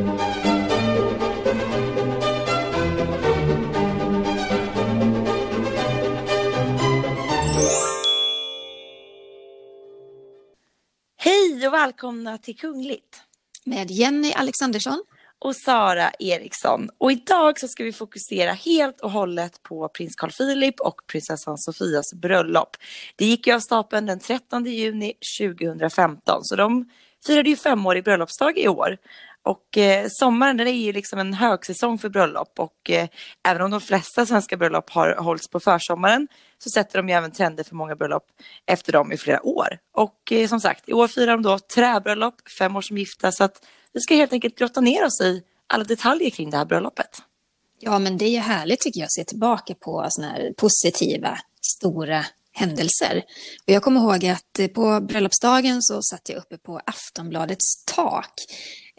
Hej och välkomna till Kungligt. Med Jenny Alexandersson. Och Sara Eriksson. Och idag så ska vi fokusera helt och hållet på prins Carl Philip och prinsessan Sofias bröllop. Det gick ju av stapeln den 13 juni 2015 så de firade ju femårig bröllopsdag i år. Och eh, sommaren den är ju liksom en högsäsong för bröllop och eh, även om de flesta svenska bröllop har hållits på försommaren så sätter de ju även trender för många bröllop efter dem i flera år. Och eh, som sagt, i år firar de då träbröllop, fem år som gifta så att vi ska helt enkelt grotta ner oss i alla detaljer kring det här bröllopet. Ja, men det är ju härligt tycker jag att se tillbaka på sådana här positiva, stora händelser. Och jag kommer ihåg att eh, på bröllopsdagen så satt jag uppe på Aftonbladets tak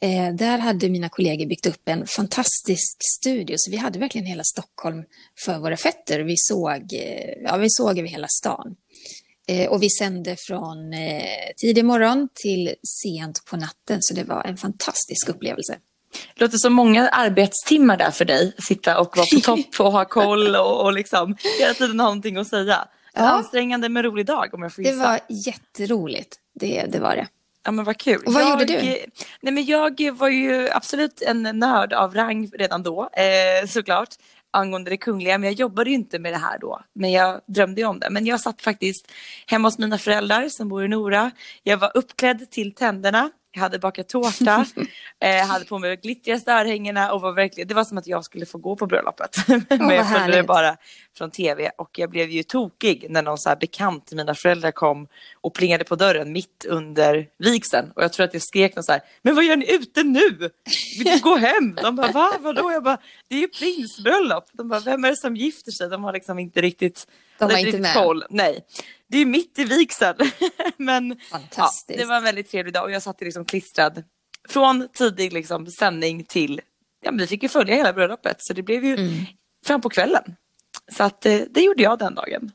Eh, där hade mina kollegor byggt upp en fantastisk studio, så vi hade verkligen hela Stockholm för våra fötter. Vi såg, eh, ja, vi såg över hela stan. Eh, och vi sände från eh, tidig morgon till sent på natten, så det var en fantastisk upplevelse. Det låter som många arbetstimmar där för dig, sitta och vara på topp och ha koll och, och liksom hela tiden ha någonting att säga. Ja. ansträngande men rolig dag om jag får gissa. Det var jätteroligt, det, det var det. Ja men vad kul. Och vad jag, gjorde du? Nej men jag var ju absolut en nörd av rang redan då, eh, såklart, angående det kungliga. Men jag jobbade ju inte med det här då, men jag drömde ju om det. Men jag satt faktiskt hemma hos mina föräldrar som bor i Nora. Jag var uppklädd till tänderna jag hade bakat tårta, eh, hade på mig glittrigaste örhängena och var verkligen, det var som att jag skulle få gå på bröllopet. Men oh, jag följde det bara från tv och jag blev ju tokig när någon så här bekant till mina föräldrar kom och plingade på dörren mitt under vigseln. Och jag tror att jag skrek något så här, men vad gör ni ute nu? Vill du gå hem? De bara, va? Vadå? Jag bara, det är ju prinsbröllop. De bara, vem är det som gifter sig? De har liksom inte riktigt, de var inte med. koll. Nej det är mitt i vigseln. Men ja, det var en väldigt trevlig dag och jag satt liksom klistrad från tidig liksom, sändning till, ja vi fick ju följa hela bröllopet så det blev ju mm. fram på kvällen. Så att eh, det gjorde jag den dagen.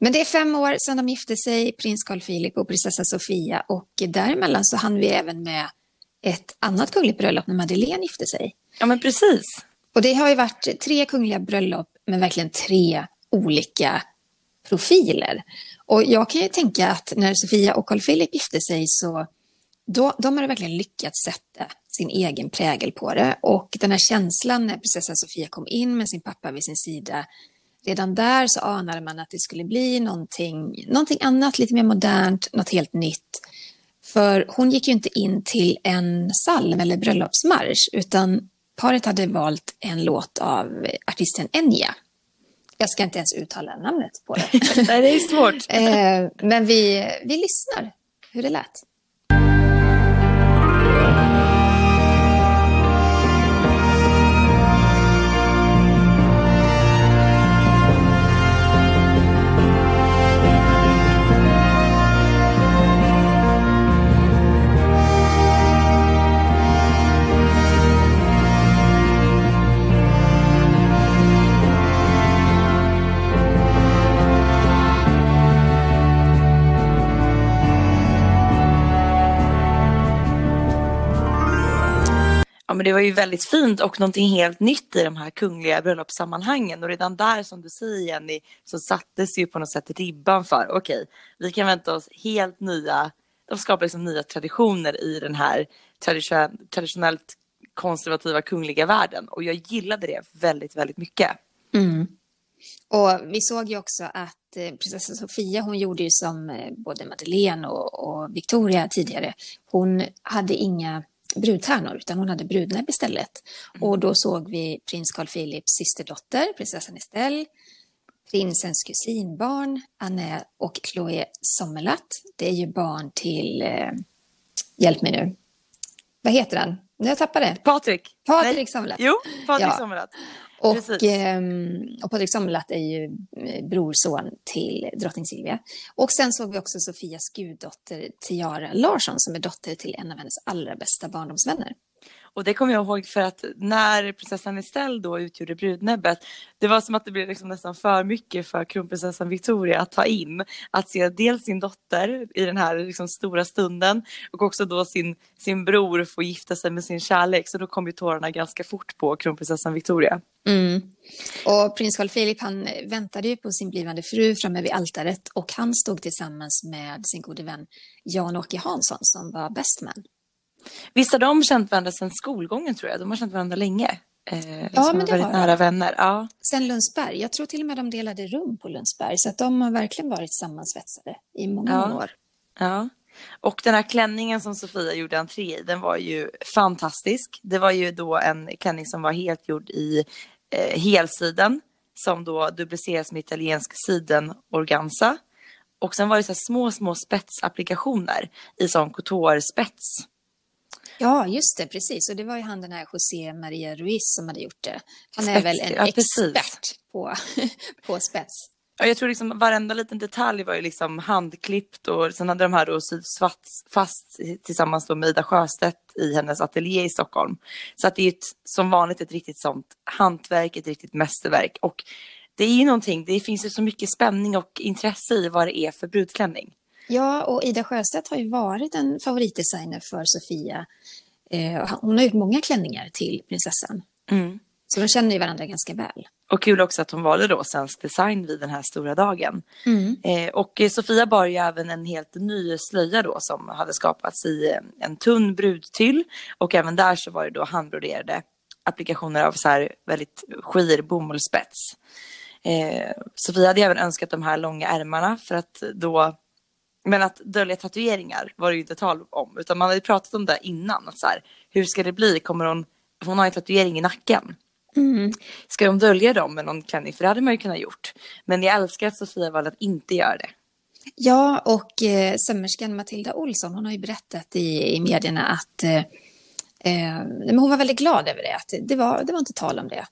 Men det är fem år sedan de gifte sig, prins Carl Philip och prinsessa Sofia och däremellan så hann vi även med ett annat kungligt bröllop när Madeleine gifte sig. Ja men precis. Och det har ju varit tre kungliga bröllop men verkligen tre olika profiler. Och jag kan ju tänka att när Sofia och Carl Philip gifte sig så då, de har verkligen lyckats sätta sin egen prägel på det. Och den här känslan när prinsessan Sofia kom in med sin pappa vid sin sida, redan där så anade man att det skulle bli någonting, någonting annat, lite mer modernt, något helt nytt. För hon gick ju inte in till en psalm eller bröllopsmarsch, utan paret hade valt en låt av artisten Enya. Jag ska inte ens uttala namnet på det. Nej, det är svårt. Eh, men vi, vi lyssnar hur det lät. Men det var ju väldigt fint och någonting helt nytt i de här kungliga bröllopssammanhangen. Och redan där, som du säger Jenny, så sattes ju på något sätt ribban för okej, okay, vi kan vänta oss helt nya, de skapar liksom nya traditioner i den här tradition, traditionellt konservativa kungliga världen. Och jag gillade det väldigt, väldigt mycket. Mm. Och vi såg ju också att eh, prinsessan prinsessa Sofia, hon gjorde ju som eh, både Madeleine och, och Victoria tidigare. Hon hade inga brudtärnor, utan hon hade brudnäbb istället. Mm. Och då såg vi prins Carl Philips systerdotter, prinsessan Estelle, prinsens kusinbarn, Anne och Chloé Sommerlath. Det är ju barn till, eh, hjälp mig nu, vad heter han? Nu jag tappade. Patrik. Patrik Sommerlath. Jo, Patrik ja. Sommerlath. Och, eh, och Patrik Sommerlath är ju eh, brorson till drottning Silvia. Och sen såg vi också Sofias guddotter Tiara Larsson som är dotter till en av hennes allra bästa barndomsvänner. Och det kommer jag ihåg för att när prinsessan Estelle då utgjorde brudnäbbet, det var som att det blev liksom nästan för mycket för kronprinsessan Victoria att ta in. Att se dels sin dotter i den här liksom stora stunden och också då sin, sin bror få gifta sig med sin kärlek. Så då kom ju tårarna ganska fort på kronprinsessan Victoria. Mm. Och prins Carl Philip han väntade ju på sin blivande fru framme vid altaret och han stod tillsammans med sin gode vän Jan-Åke Hansson som var best man. Visst har de känt varandra sedan skolgången tror jag? De har känt varandra länge. Eh, ja, men det varit har nära vänner. Ja. Sen Lundsberg, jag tror till och med de delade rum på Lundsberg så att de har verkligen varit sammansvetsade i många, Ja. många år. Ja. Och den här klänningen som Sofia gjorde entré i, den var ju fantastisk. Det var ju då en klänning som var helt gjord i eh, helsiden som då dupliceras med italiensk siden organza. Och sen var det så små, små spetsapplikationer i sån couture-spets. Ja, just det, precis. Och det var ju han den här José Maria Ruiz som hade gjort det. Han är Spets, väl en ja, expert på, på spets. Ja, jag tror liksom varenda liten detalj var ju liksom handklippt och sen hade de här då sytts fast, tillsammans med Ida Sjöstedt i hennes ateljé i Stockholm. Så att det är ett, som vanligt ett riktigt sånt hantverk, ett riktigt mästerverk. Och det är ju någonting, det finns ju så mycket spänning och intresse i vad det är för brudklänning. Ja, och Ida Sjöstedt har ju varit en favoritdesigner för Sofia. Eh, hon har gjort många klänningar till prinsessan. Mm. Så de känner ju varandra ganska väl. Och kul också att hon valde då svensk design vid den här stora dagen. Eh, och Sofia bar ju även en helt ny slöja då som hade skapats i eh, en tunn brudtyll. Och även där så var det då handbroderade applikationer av så här väldigt skir bomullsspets. Eh, Sofia hade även önskat de här långa ärmarna för att då men att dölja tatueringar var det ju inte tal om. Utan man hade pratat om det innan. Att så här, hur ska det bli? Kommer hon, hon har en tatuering i nacken. Ska de dölja dem med någon klänning? För det hade man ju kunnat gjort. Men jag älskar att Sofia valde att inte göra det. Ja, och eh, sömmerskan Matilda Olsson, hon har ju berättat i, i medierna att eh, eh, men hon var väldigt glad över det, att det var, det var inte tal om det.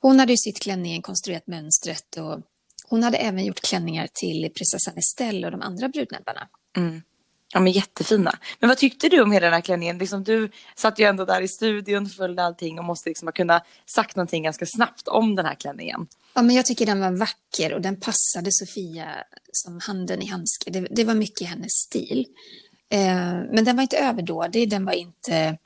Hon hade ju sytt klänningen, konstruerat mönstret och hon hade även gjort klänningar till prinsessan Estelle och de andra brudnäbbarna. Ja men jättefina. Men vad tyckte du om hela den här klänningen? Liksom, du satt ju ändå där i studion, följde allting och måste liksom ha kunnat sagt någonting ganska snabbt om den här klänningen. Ja, men jag tycker den var vacker och den passade Sofia som handen i handske. Det, det var mycket hennes stil. Eh, men den var inte överdådig, den var inte,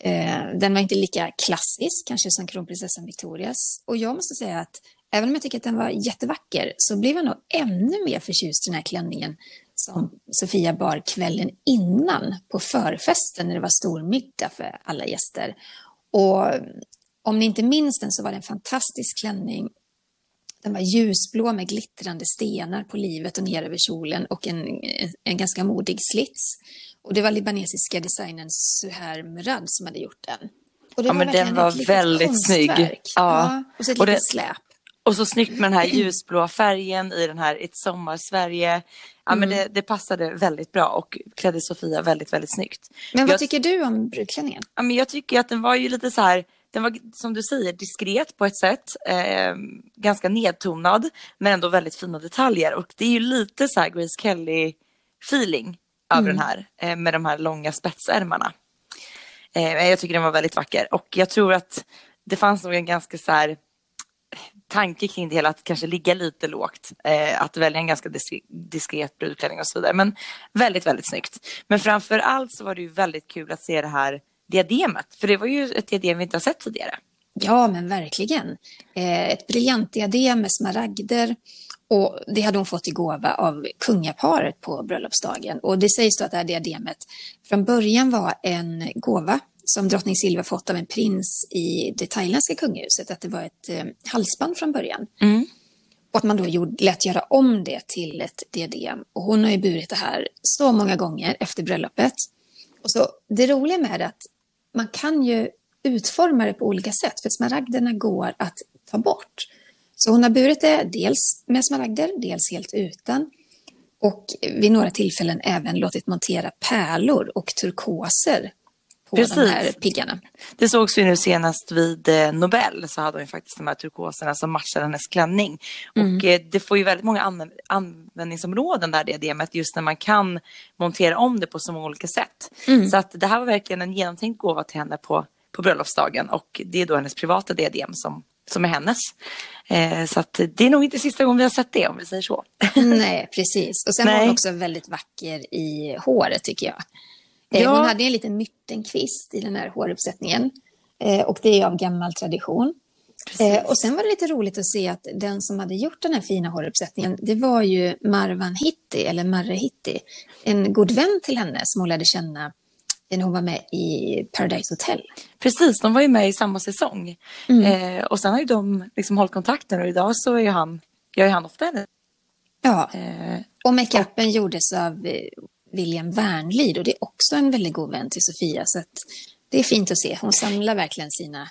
eh, den var inte lika klassisk kanske som kronprinsessan Victorias. Och jag måste säga att även om jag tycker att den var jättevacker så blev jag nog ännu mer förtjust i den här klänningen som Sofia bar kvällen innan på förfesten när det var stor middag för alla gäster. Och om ni inte minns den så var det en fantastisk klänning den var ljusblå med glittrande stenar på livet och ner över kjolen och en, en ganska modig slits. Och det var libanesiska designern Suher Murad som hade gjort den. Ja, men den var väldigt snygg. konstverk. Ja. Och så ett Och litet det- släp. Och så snyggt med den här ljusblåa färgen i den här Ett sommar-Sverige. Ja men det, det passade väldigt bra och klädde Sofia väldigt, väldigt snyggt. Men vad Jag- tycker du om brudklänningen? Ja, men jag tycker att den var ju lite så här, den var som du säger diskret på ett sätt, eh, ganska nedtonad men ändå väldigt fina detaljer och det är ju lite så här Grace Kelly feeling över den här eh, med de här långa spetsärmarna. Eh, jag tycker den var väldigt vacker och jag tror att det fanns nog en ganska så här tanke kring det hela att kanske ligga lite lågt. Eh, att välja en ganska diskret, diskret brudklänning och så vidare. Men väldigt, väldigt snyggt. Men framför allt så var det ju väldigt kul att se det här diademet. För det var ju ett diadem vi inte har sett tidigare. Ja, men verkligen. Eh, ett briljantdiadem med smaragder. Och det hade hon fått i gåva av kungaparet på bröllopsdagen. Och det sägs då att det här diademet från början var en gåva som drottning Silvia fått av en prins i det thailändska kungahuset. Att det var ett eh, halsband från början. Och att man då gjorde, lät göra om det till ett diadem. Och hon har ju burit det här så många gånger efter bröllopet. Och så, det roliga med det är att man kan ju utforma det på olika sätt. För smaragderna går att ta bort. Så hon har burit det dels med smaragder, dels helt utan. Och vid några tillfällen även låtit montera pärlor och turkoser på Precis. de här piggarna. Det sågs ju nu senast vid eh, Nobel så hade hon faktiskt de här turkoserna som matchar hennes klänning. Och eh, det får ju väldigt många anv- användningsområden där diademet just när man kan montera om det på så många olika sätt. Så att det här var verkligen en genomtänkt gåva till henne på, på bröllopsdagen och det är då hennes privata diadem som, som är hennes. Eh, så att det är nog inte sista gången vi har sett det om vi säger så. Nej, precis. Och sen Nej. var hon också väldigt vacker i håret tycker jag. Eh, ja. Hon hade en liten myrtenkvist i den här håruppsättningen eh, och det är av gammal tradition. Eh, och sen var det lite roligt att se att den som hade gjort den här fina håruppsättningen, det var ju Marwan Hitti, eller Marre Hitti, en god vän till henne som hon lärde känna när hon var med i Paradise Hotel. Precis, de var ju med i samma säsong. Mm. Eh, och sen har ju de liksom hållit kontakten och idag så är han, gör ju han ofta henne. Ja, eh, och makeupen gjordes av William Wernlid och det är också en väldigt god vän till Sofia. Så det är fint att se. Hon samlar verkligen sina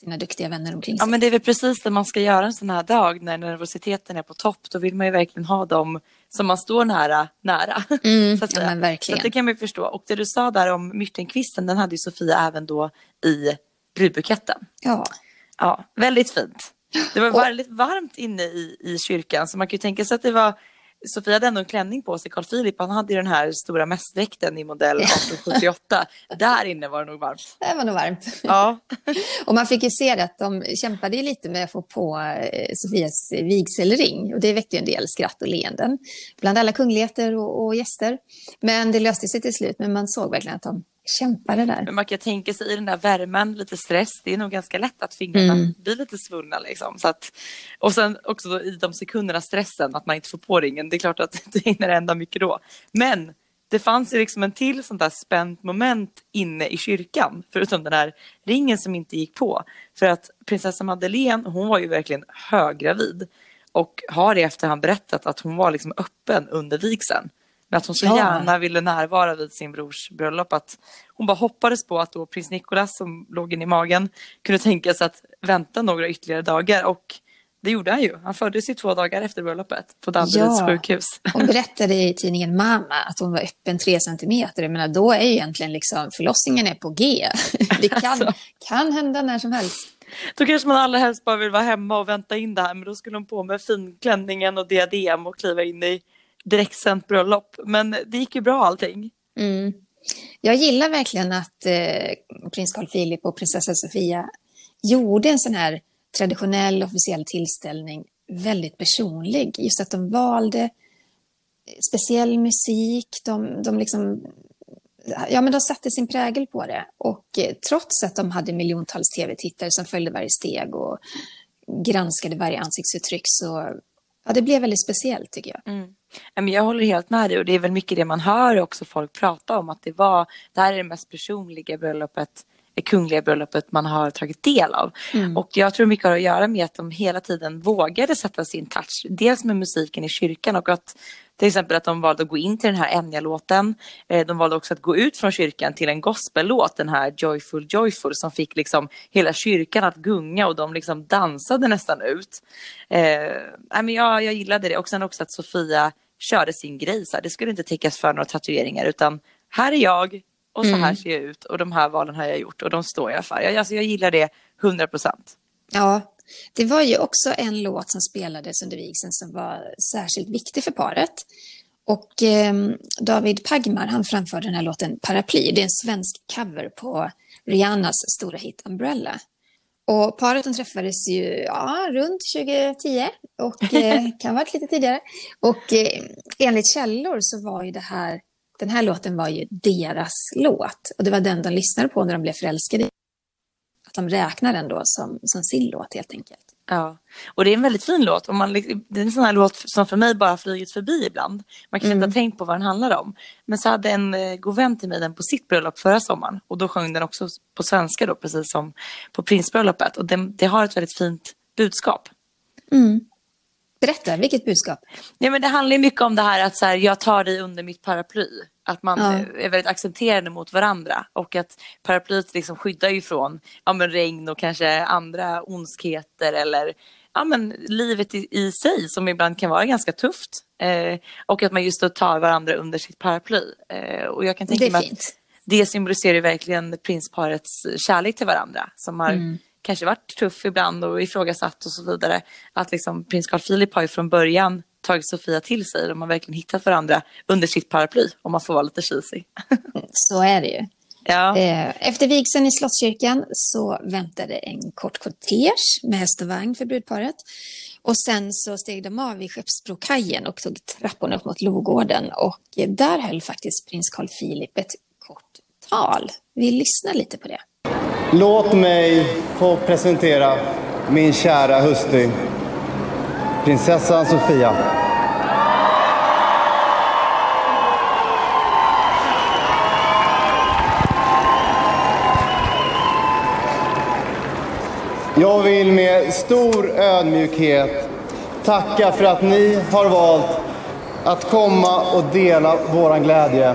sina duktiga vänner omkring sig. Ja, men det är väl precis det man ska göra en sån här dag när nervositeten är på topp. Då vill man ju verkligen ha dem som man står nära. nära mm, så att. Ja, verkligen. Så det kan man ju förstå. Och det du sa där om myrtenkvisten, den hade ju Sofia även då i brudbuketten. Ja. Ja, väldigt fint. Det var väldigt varmt inne i, i kyrkan så man kan ju tänka sig att det var Sofia hade ändå en klänning på sig. Carl Philip han hade ju den här stora mässdräkten i modell 1878. Där inne var det nog varmt. Det var nog varmt. Ja. och man fick ju se att de kämpade lite med att få på eh, Sofias vigselring. Och det väckte ju en del skratt och leenden bland alla kungligheter och, och gäster. Men det löste sig till slut. Men man såg verkligen att de kämpade där. Men man kan tänka sig i den där värmen, lite stress, det är nog ganska lätt att fingrarna mm. blir lite svullna. Liksom. Så att, och sen också i de sekunderna stressen, att man inte får på ringen, det är klart att det hinner hända mycket då. Men det fanns ju liksom en till sånt där spänt moment inne i kyrkan, förutom den här ringen som inte gick på. För att prinsessa Madeleine, hon var ju verkligen höggravid och har i efterhand berättat att hon var liksom öppen under vigseln. Men att hon så ja. gärna ville närvara vid sin brors bröllop. Att hon bara hoppades på att då prins Nicolas som låg in i magen kunde tänka sig att vänta några ytterligare dagar. Och det gjorde han ju. Han föddes ju två dagar efter bröllopet på Danderyds ja. sjukhus. Hon berättade i tidningen Mamma att hon var öppen tre centimeter. Jag menar, då är ju egentligen liksom förlossningen är på G. Det kan, alltså. kan hända när som helst. Då kanske man allra helst bara vill vara hemma och vänta in det här. Men då skulle hon på med finklänningen och diadem och kliva in i direktsänt bröllop. Men det gick ju bra allting. Mm. Jag gillar verkligen att eh, prins Carl Philip och prinsessa Sofia gjorde en sån här traditionell officiell tillställning väldigt personlig. Just att de valde speciell musik, de, de liksom ja, men de satte sin prägel på det. Och eh, trots att de hade miljontals tv-tittare som följde varje steg och granskade varje ansiktsuttryck så ja, det blev väldigt speciellt tycker jag. Mm. Jag håller helt med dig och det är väl mycket det man hör också folk prata om att det var, det här är det mest personliga bröllopet det kungliga bröllopet man har tagit del av. Mm. Och jag tror mycket har att göra med att de hela tiden vågade sätta sin touch. Dels med musiken i kyrkan och att till exempel att de valde att gå in till den här Enya-låten. Eh, de valde också att gå ut från kyrkan till en gospellåt, den här Joyful Joyful som fick liksom hela kyrkan att gunga och de liksom dansade nästan ut. Eh, men jag, jag gillade det och sen också att Sofia körde sin grej. Så här. Det skulle inte täckas för några tatueringar utan här är jag och så här mm. ser jag ut och de här valen har jag gjort och de står jag för. Jag, alltså, jag gillar det 100 procent. Ja, det var ju också en låt som spelades under vigseln som var särskilt viktig för paret. Och eh, David Pagmar han framförde den här låten Paraply. Det är en svensk cover på Rihannas stora hit Umbrella. Och paret de träffades ju ja, runt 2010 och eh, kan ha varit lite tidigare. Och eh, enligt källor så var ju det här, den här låten var ju deras låt. Och det var den de lyssnade på när de blev förälskade de räknar den då som, som sin låt helt enkelt. Ja, och det är en väldigt fin låt. Och man, det är en sån här låt som för mig bara flugit förbi ibland. Man kanske mm. inte har tänkt på vad den handlar om. Men så hade en eh, god vän till mig den på sitt bröllop förra sommaren. Och då sjöng den också på svenska då, precis som på prinsbröllopet. Och det, det har ett väldigt fint budskap. Mm. Berätta, vilket budskap? Ja, men det handlar mycket om det här att så här, jag tar dig under mitt paraply. Att man ja. är väldigt accepterande mot varandra och att paraplyet liksom skyddar ju från ja, men regn och kanske andra ondskheter eller ja, men livet i, i sig som ibland kan vara ganska tufft. Eh, och att man just då tar varandra under sitt paraply. Eh, och jag kan tänka mig att det symboliserar verkligen prinsparets kärlek till varandra som har mm. Kanske varit tuff ibland och ifrågasatt och så vidare. Att liksom prins Carl Philip har ju från början tagit Sofia till sig. De har verkligen hittat varandra under sitt paraply, om man får vara lite cheesy. Så är det ju. Ja. Eh, efter vigseln i Slottskyrkan så väntade en kort kortege med häst och vagn för brudparet. Och sen så steg de av vid Skeppsbrokajen och tog trapporna upp mot Logården. Och där höll faktiskt prins Carl Philip ett kort tal. Vi lyssnar lite på det. Låt mig få presentera min kära hustru, prinsessan Sofia. Jag vill med stor ödmjukhet tacka för att ni har valt att komma och dela våran glädje.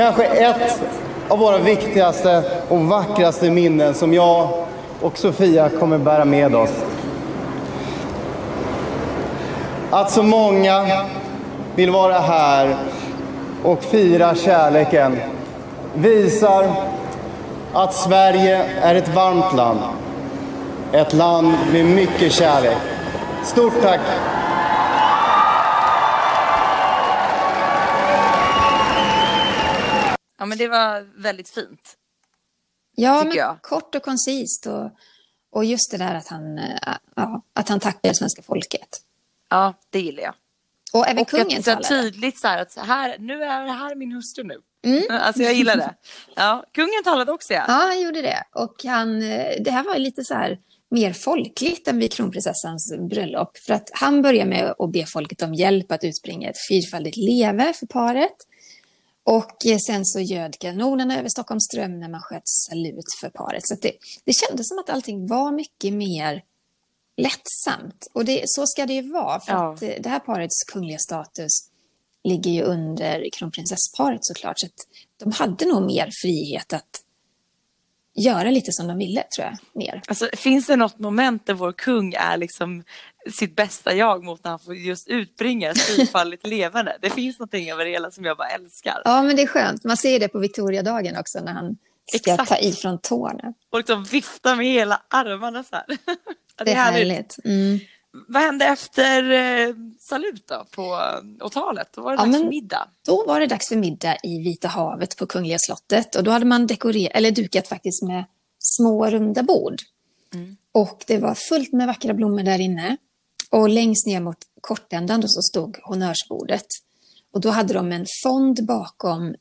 Kanske ett av våra viktigaste och vackraste minnen som jag och Sofia kommer bära med oss. Att så många vill vara här och fira kärleken visar att Sverige är ett varmt land. Ett land med mycket kärlek. Stort tack! Ja, men det var väldigt fint. Ja, men jag. kort och koncist och, och just det där att han, eh, ja, att han tackar svenska folket. Ja, det gillar jag. Och även Och kungen talade. tydligt så här att så här, nu är det här min hustru nu. Mm. Alltså jag gillar det. Ja, kungen talade också ja. Ja, han gjorde det. Och han, eh, det här var lite så här mer folkligt än vid kronprinsessans bröllop. För att han börjar med att be folket om hjälp att utbringa ett fyrfaldigt leve för paret. Och eh, sen så göd kanonerna över Stockholms ström när man sköt salut för paret. Så det, det kändes som att allting var mycket mer lättsamt. Och det, så ska det ju vara. För Ja. att eh, det här parets kungliga status ligger ju under kronprinsessparet såklart. Så att de hade nog mer frihet att göra lite som de ville, tror jag. Mer. Alltså, finns det något moment där vår kung är liksom sitt bästa jag mot när han får just utbringa ett fyrfaldigt levande? Det finns någonting över det hela som jag bara älskar. Ja, men det är skönt. Man ser det på Victoriadagen också när han ska Exakt. ta i från tårna. Och liksom vifta med hela armarna så här. Ja, Det är härligt. Mm. Vad hände efter eh, salut då på eh, åtalet? Då var det Ja, dags för middag. Då var det dags för middag i Vita havet på Kungliga slottet. Och då hade man dekorerat, eller dukat faktiskt med små runda bord. Och det var fullt med vackra blommor där inne. Och längst ner mot kortändan då så stod honnörsbordet. Och då hade de en fond bakom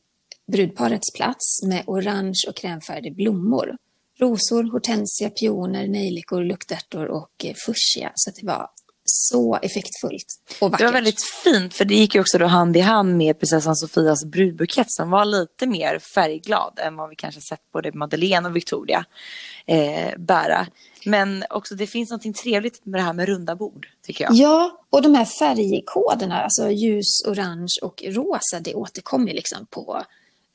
brudparets plats med orange och krämfärgade blommor. Rosor, hortensia, pioner, nejlikor, luktärtor och eh, fuchsia. Så att det var så effektfullt och vackert. Det var väldigt fint för det gick ju också då hand i hand med prinsessan Sofias brudbukett som var lite mer färgglad än vad vi kanske sett både Madeleine och Victoria eh, bära. Men också det finns något trevligt med det här med runda bord tycker jag. Ja, och de här färgkoderna, alltså ljus, orange och rosa, det återkommer liksom på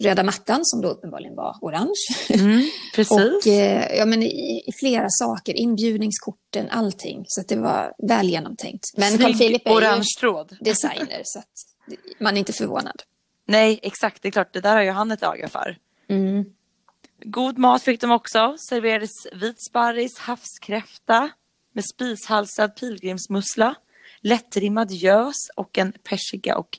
röda mattan som då uppenbarligen var orange. Mm, precis. och eh, ja, men i, i flera saker, inbjudningskorten, allting. Så det var väl genomtänkt. Men Carl Philip är ju tråd. designer, så att man är inte förvånad. Nej, exakt. Det är klart, det där har ju han ett öga för. Mm. God mat fick de också. Serverades vit sparris, havskräfta med spishalsad pilgrimsmussla, lättrimmad gös och en persika och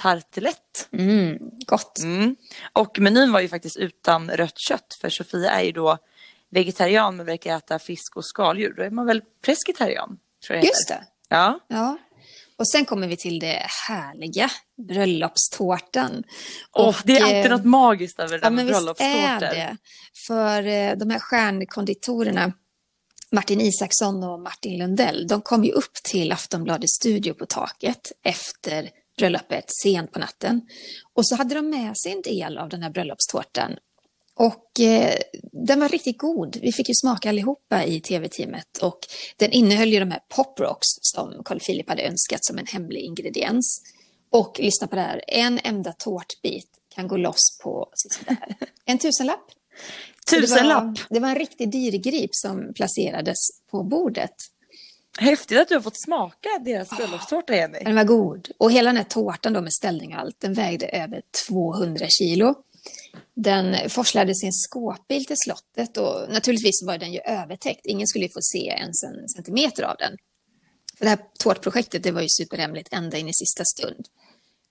hallontartelett. Mm, gott. Mm. Och menyn var ju faktiskt utan rött kött för Sofia är ju då vegetarian men verkar äta fisk och skaldjur. Då är man väl preskitarian? Tror jag Just heter. det. Ja. Ja. Och sen kommer vi till det härliga, bröllopstårtan. Och det är alltid eh, något magiskt över det Ja, men visst är bröllopstårtor. det. För eh, de här stjärnkonditorerna, Martin Isaksson och Martin Lundell, de kom ju upp till Aftonbladets studio på taket efter bröllopet sent på natten. Och så hade de med sig en del av den här bröllopstårtan. Och eh, den var riktigt god. Vi fick ju smaka allihopa i tv-teamet och den innehöll ju de här pop rocks som Carl Philip hade önskat som en hemlig ingrediens. Och lyssna på det här, en enda tårtbit kan gå loss på en tusenlapp. Så det Tusenlapp. var, det var en riktig dyrgrip som placerades på bordet. Häftigt att du har fått smaka deras bröllopstårta, Jenny. Den var god. Och hela den här tårtan då med ställning och allt, den vägde över 200 kilo. Den forslades i en skåpbil till slottet och naturligtvis var den ju övertäckt. Ingen skulle ju få se ens en centimeter av den. För det här tårtprojektet det var ju superhemligt ända in i sista stund.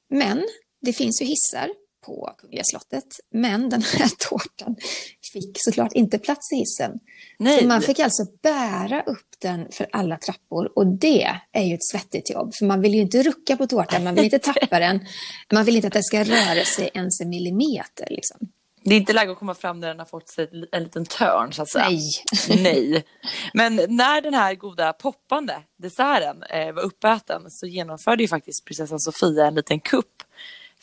Men det finns ju hissar på Kungliga slottet. Men den här tårtan fick såklart inte plats i hissen. Nej. Så man fick alltså bära upp den för alla trappor och det är ju ett svettigt jobb. För man vill ju inte rucka på tårtan, man vill inte tappa den. Man vill inte att den ska röra sig ens en millimeter. Liksom. Det är inte läge att komma fram när den har fått sig en liten törn, så att säga. Nej. Nej. Men när den här goda poppande desserten eh, var uppäten så genomförde ju faktiskt prinsessan Sofia en liten kupp.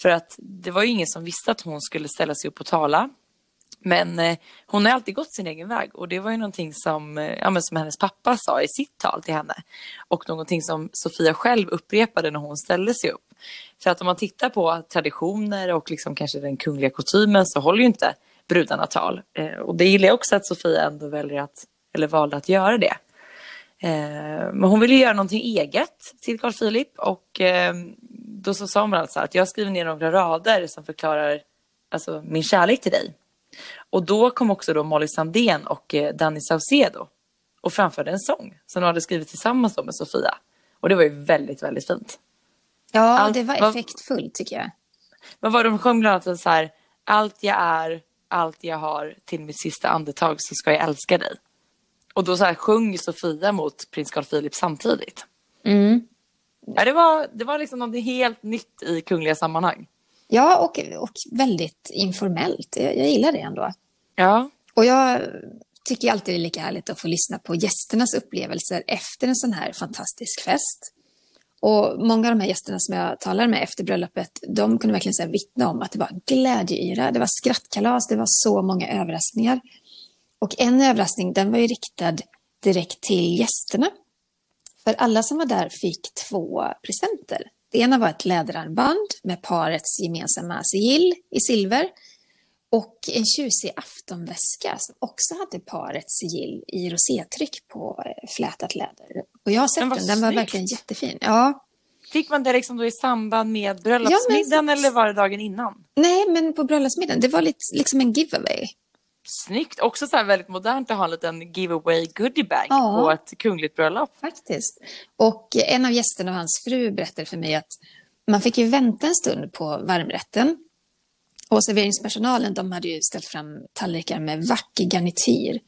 För att det var ju ingen som visste att hon skulle ställa sig upp och tala. Men eh, hon har alltid gått sin egen väg och det var ju någonting som, eh, ja, men som hennes pappa sa i sitt tal till henne. Och någonting som Sofia själv upprepade när hon ställde sig upp. För att om man tittar på traditioner och liksom kanske den kungliga kutymen så håller ju inte brudarna tal. Eh, och det gillar jag också att Sofia ändå väljer att, eller valde att göra det. Eh, men hon ville göra någonting eget till Carl Philip och eh, då så sa hon alltså att jag skriver ner några rader som förklarar alltså, min kärlek till dig. Och då kom också då Molly Sandén och eh, Danny Saucedo och framförde en sång som de hade skrivit tillsammans med Sofia. Och det var ju väldigt, väldigt fint. Ja, Allt- det var effektfullt tycker jag. Vad var de sjöng bland annat så här, allt jag är, allt jag har, till mitt sista andetag så ska jag älska dig. Och då så här sjöng Sofia mot prins Carl Philip samtidigt. Ja, det, var, det var liksom något helt nytt i kungliga sammanhang. Ja, och, och väldigt informellt. Jag, jag gillar det ändå. Ja, Och jag tycker alltid det är lika härligt att få lyssna på gästernas upplevelser efter en sån här fantastisk fest. Och många av de här gästerna som jag talade med efter bröllopet, de kunde verkligen säga vittna om att det var glädjeyra, det var skrattkalas, det var så många överraskningar. Och en överraskning, den var ju riktad direkt till gästerna. För alla som var där fick två presenter. Det ena var ett läderarmband med parets gemensamma sigill i silver och en tjusig aftonväska som också hade parets sigill i rosétryck på eh, flätat läder. Och jag har sett Den den, var den var verkligen jättefin. Ja, fick man det liksom då i samband med bröllopsmiddagen eller var det dagen innan? nej men på bröllopsmiddagen, det var lite, liksom en giveaway. Snyggt, också så väldigt modernt att ha en liten giveaway goodiebag Ja. på ett kungligt bröllop. Faktiskt. Och en av gästerna och hans fru berättade för mig att man fick ju vänta en stund på varmrätten. Och serveringspersonalen de hade ju ställt fram tallrikar med vacker garnityr.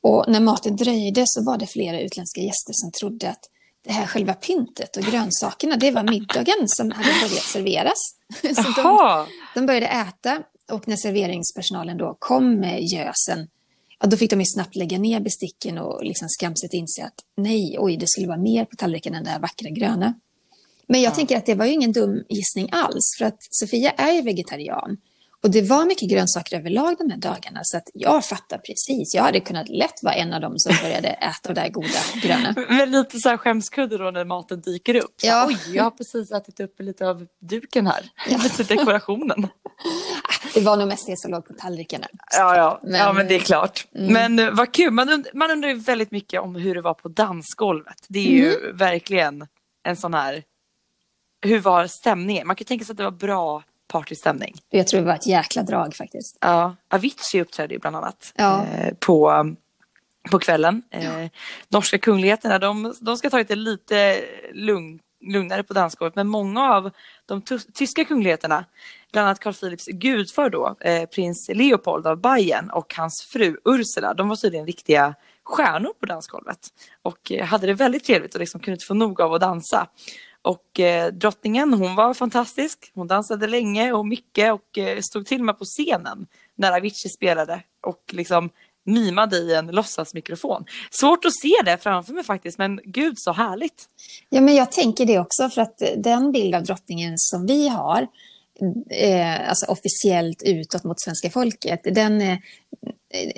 Och när maten dröjde så var det flera utländska gäster som trodde att det här själva pyntet och grönsakerna, det var middagen som hade börjat serveras. Så de, de började äta och när serveringspersonalen då kom med gösen, ja, då fick de ju snabbt lägga ner besticken och liksom skamset inse att nej, oj, det skulle vara mer på tallriken än det här vackra gröna. Men jag tänker att det var ju ingen dum gissning alls, för att Sofia är ju vegetarian. Och det var mycket grönsaker överlag de här dagarna, så att jag fattar precis. Jag hade kunnat lätt vara en av dem som började äta det där goda gröna. Men lite så här skämskudde då när maten dyker upp. Så, Ja. Oj, jag har precis ätit upp lite av duken här. Lite dekorationen. Det var nog mest det som låg på tallrikarna. Ja, ja. Men- ja, men det är klart. Men eh, vad kul. Man, und- man undrar ju väldigt mycket om hur det var på dansgolvet. Det är ju verkligen en sån här... Hur var stämningen? Man kan tänka sig att det var bra partystämning. Jag tror det var ett jäkla drag faktiskt. Ja, Avicii uppträdde ju bland annat Ja. eh, på, på kvällen. Eh, norska kungligheterna, de, de ska ta det lite lugn, lugnare på dansgolvet. Men många av de tyska kungligheterna, bland annat Carl Philips gudfar då, eh, prins Leopold av Bayern och hans fru Ursula, de var tydligen riktiga stjärnor på dansgolvet. Och eh, hade det väldigt trevligt och liksom kunde inte få nog av att dansa. Och eh, drottningen, hon var fantastisk. Hon dansade länge och mycket och eh, stod till och med på scenen när Avicii spelade och liksom mimade i en låtsasmikrofon. Svårt att se det framför mig faktiskt, men gud så härligt. Ja, men jag tänker det också, för att eh, den bild av drottningen som vi har eh, alltså officiellt utåt mot svenska folket, den, eh, eh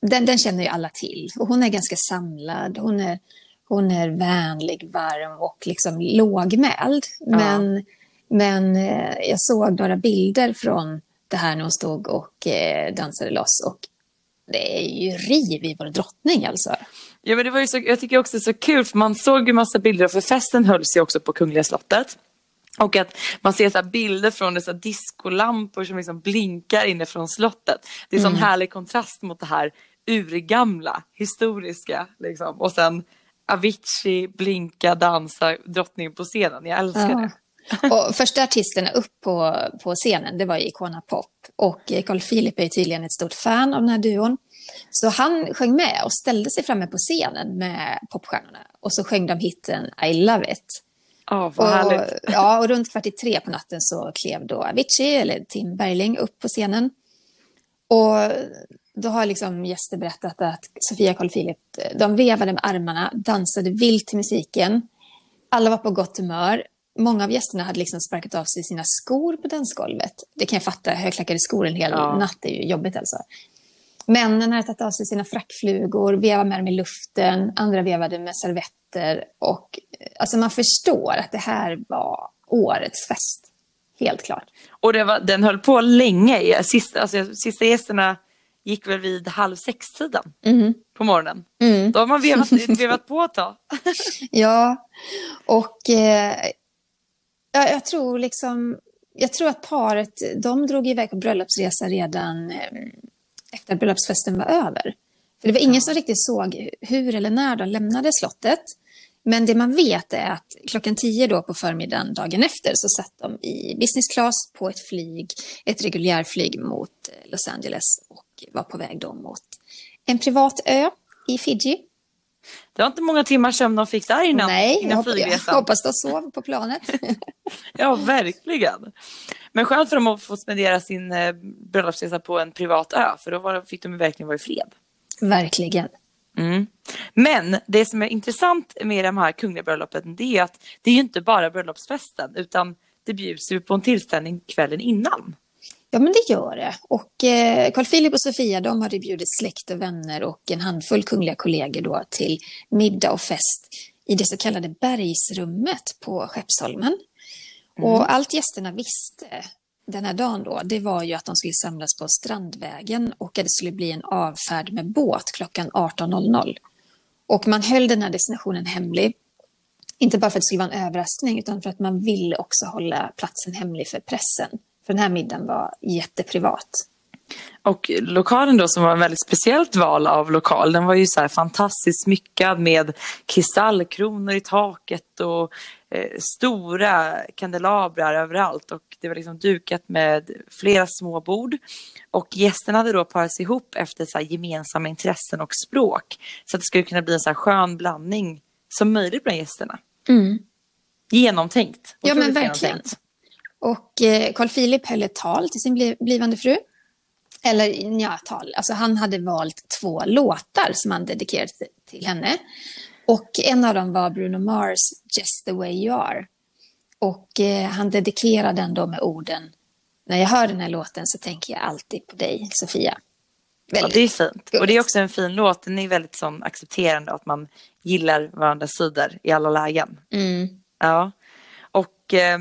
den, den känner ju alla till. Och hon är ganska samlad, hon är, hon är vänlig, varm och liksom lågmäld. Men, men eh, jag såg några bilder från det här när hon stod och eh, dansade loss. Och det är ju riv i vår drottning alltså. Ja, men det var ju så, jag tycker också så kul för man såg ju massa bilder för festen hölls ju också på Kungliga slottet. Och att man ser så bilder från dessa diskolampor som liksom blinkar inifrån slottet. Det är sån härlig kontrast mot det här urgamla, historiska. Liksom. Och sen Avicii, blinka, dansa, drottningen på scenen. Jag älskar Ja. det. Och första artisterna upp på, på scenen, det var Icona Pop. Och eh, Carl Philip är tydligen ett stort fan av den här duon. Så han sjöng med och ställde sig framme på scenen med popstjärnorna. Och så sjöng de hitten I Love It. Ja, vad härligt. Och, ja, och runt kvart i tre på natten så klev då Avicii, eller Tim Bergling, upp på scenen. Och då har liksom gäster berättat att Sofia Carl Philip, de vevade med armarna, dansade vilt till musiken. Alla var på gott humör. Många av gästerna hade liksom sparkat av sig sina skor på dansgolvet. Det kan jag fatta, högklackade skor en hel Ja. natt är ju jobbigt alltså. Männen hade tagit av sig sina frackflugor, vevade med dem i luften, andra vevade med servetter. Och, eh, alltså man förstår att det här var årets fest. Helt klart. Och det var, den höll på länge. Sista, alltså, sista gästerna gick väl vid halv sex-tiden på morgonen. Då har man vevat, vevat på ett tag. Ja, och eh, ja, jag tror liksom... Jag tror att paret, de drog iväg på bröllopsresa redan eh, efter att bröllopsfesten var över. För det var ingen som riktigt såg hur eller när de lämnade slottet. Men det man vet är att klockan tio då på förmiddagen dagen efter så satt de i business class på ett flyg, ett reguljärflyg mot eh, Los Angeles och var på väg då mot en privat ö i Fiji. Det var inte många timmar sömn de fick där innan, Nej, jag, innan jag flygresan. hoppas de sov på planet. Ja, verkligen. Men skönt för dem att få spendera sin eh, bröllopsresa på en privat ö, för då var, fick de verkligen vara i fred. Verkligen. Mm. Men det som är intressant med de här kungliga bröllopen, det är att det är ju inte bara bröllopsfesten, utan det bjuds ju på en tillställning kvällen innan. Ja, men det gör det. Och eh, Carl Philip och Sofia, de hade bjudit släkt och vänner och en handfull kungliga kollegor då till middag och fest i det så kallade bergsrummet på Skeppsholmen. Och allt gästerna visste den här dagen då, det var ju att de skulle samlas på Strandvägen och att det skulle bli en avfärd med båt klockan 18.00. Och man höll den här destinationen hemlig. Inte bara för att det skulle vara en överraskning utan för att man ville också hålla platsen hemlig för pressen. För den här middagen var jätteprivat. Och lokalen då som var en väldigt speciellt val av lokal, den var ju så här fantastiskt smyckad med kristallkronor i taket och eh, stora kandelabrar överallt och det var liksom dukat med flera små bord. Och gästerna hade då parats ihop efter så gemensamma intressen och språk så att det skulle kunna bli en så här skön blandning som möjligt bland gästerna. Genomtänkt. Ja, men verkligen. genomtänkt. Och eh, Carl Philip höll ett tal till sin bli- blivande fru. Eller ja, tal. Alltså han hade valt två låtar som han dedikerade till- henne. Och en av dem var Bruno Mars Just the way you are. Och eh, han dedikerade den då med orden När jag hör den här låten så tänker jag alltid på dig, Sofia. Ja, det är fint. Och det är gulligt. också en fin låt. Den är väldigt sån accepterande att man gillar varandras sidor i alla lägen. Mm. Ja. Och eh, eh,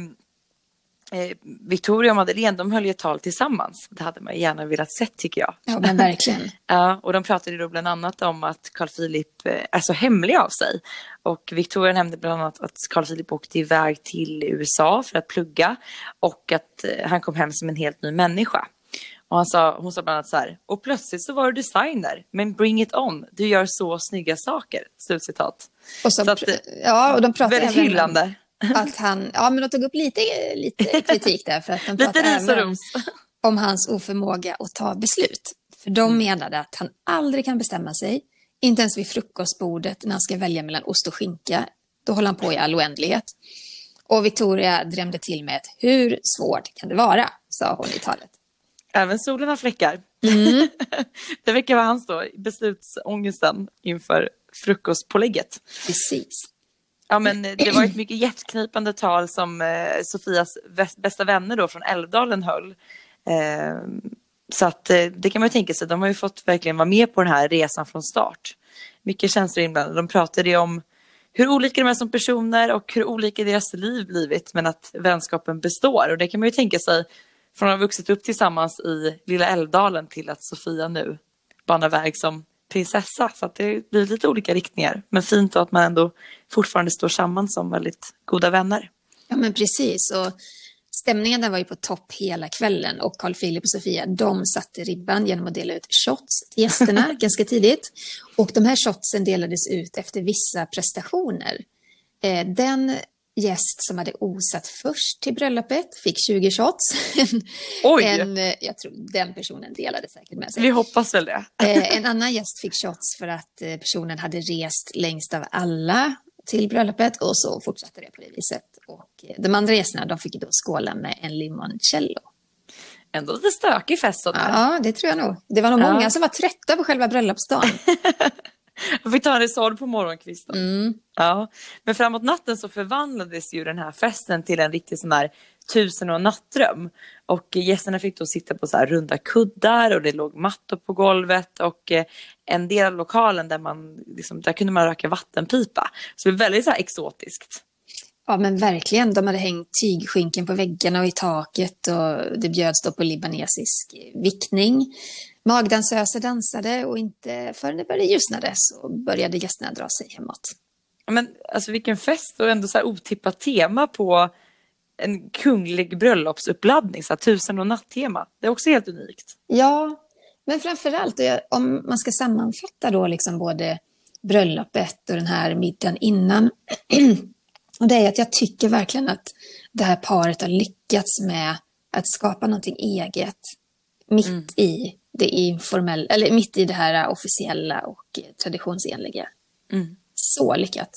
Victoria och Madeleine, de höll ju tal tillsammans. Det hade man gärna velat sett tycker jag. Ja, men verkligen. Ja, och de pratade då bland annat om att Carl Philip eh, är så hemlig av sig. Och Victoria nämnde bland annat att Carl Philip åkte iväg till USA för att plugga och att eh, han kom hem som en helt ny människa. Och han sa, hon sa bland annat så här, och plötsligt så var du designer, men bring it on, du gör så snygga saker. Slutcitat. Och, så, Så att, eh, ja, och de pratade Väldigt hyllande. att han, ja men de tog upp lite, lite kritik där. För att de pratade även om hans oförmåga att ta beslut. För de Mm. menade att han aldrig kan bestämma sig, inte ens vid frukostbordet när han ska välja mellan ost och skinka. Då håller han på i all oändlighet. Och Victoria drämde till med ett hur svårt kan det vara, sa hon i talet. Även solen har fläckar. Mm. det verkar vara hans då, beslutsångesten inför frukostpålägget. Precis. Ja, men det var ett mycket hjärtknipande tal som eh, Sofias bästa vänner då från Älvdalen höll. Eh, så att eh, det kan man ju tänka sig, de har ju fått verkligen vara med på den här resan från start. Mycket känslor inblandade. De pratade ju om hur olika de är som personer och hur olika deras liv blivit men att vänskapen består. Och det kan man ju tänka sig från att ha vuxit upp tillsammans i lilla Älvdalen till att Sofia nu banar väg som prinsessa. Så att det blir lite olika riktningar. Men fint att man ändå fortfarande står samman som väldigt goda vänner. Ja, men precis. Och stämningen där var ju på topp hela kvällen och Carl Philip och Sofia, de satte ribban genom att dela ut shots till gästerna ganska tidigt. Och de här shotsen delades ut efter vissa prestationer. Eh, den gäst som hade osat först till bröllopet fick 20 shots. Oj! En, eh, jag tror den personen delade säkert med sig. Vi hoppas väl det. Eh, en annan gäst fick shots för att eh, personen hade rest längst av alla till bröllopet och så fortsatte det på det viset. Och de andra gästerna de fick då skåla med en limoncello. Ändå lite stökig fest sådär. Ja, det tror jag nog. Det var nog Ja. många som var trötta på själva bröllopsdagen. Jag fick ta en resord på morgonkvisten. Mm. Ja. Men framåt natten så förvandlades ju den här festen till en riktig sån här tusen och nattdröm. Och gästerna fick då sitta på så här runda kuddar och det låg mattor på golvet och eh, en del av lokalen där man liksom, där kunde man röka vattenpipa. Så det var väldigt så exotiskt. Ja, men verkligen. De hade hängt tygskynken på väggarna och i taket och det bjöds då på libanesisk vickning. Magdansöser dansade och inte förrän det började ljusnade så började gästerna dra sig hemåt. Men alltså vilken fest och ändå så här otippat tema på en kunglig bröllopsuppladdning, så här tusen och natt-tema. Det är också helt unikt. Ja, men framför allt och jag- om man ska sammanfatta då liksom både bröllopet och den här middagen innan. och det är att jag tycker verkligen att det här paret har lyckats med att skapa någonting eget mitt i det informella, eller mitt i det här officiella och eh, traditionsenliga. Mm. Så lyckat.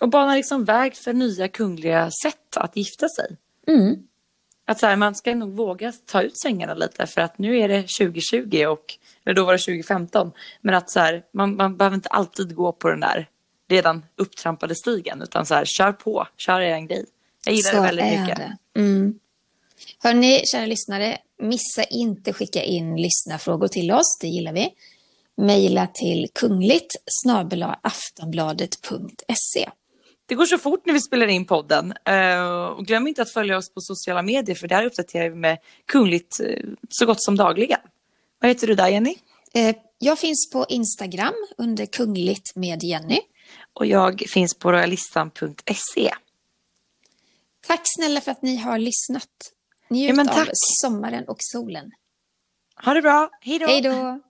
Och banar liksom väg för nya kungliga sätt att gifta sig. Mm. Att så här, man ska nog våga ta ut svängarna lite för att nu är det 2020 och, eller då var det 2015. Men att så här, man, man behöver inte alltid gå på den där redan upptrampade stigen utan så här, kör på, kör er en grej. Jag gillar det väldigt mycket. Det. Mm. Hörni, kära lyssnare, missa inte skicka in lyssnarfrågor till oss, det gillar vi. Mejla till kungligt aftonbladet.se. Det går så fort när vi spelar in podden. Eh, och glöm inte att följa oss på sociala medier för där uppdaterar vi med kungligt eh, så gott som dagligen. Vad heter du där Jenny? Eh, Jag finns på Instagram under kungligt med Jenny. Och jag finns på royalistan.se. Tack snälla för att ni har lyssnat. Njut Ja, av sommaren och solen. Ha det bra, hej då! Hej då!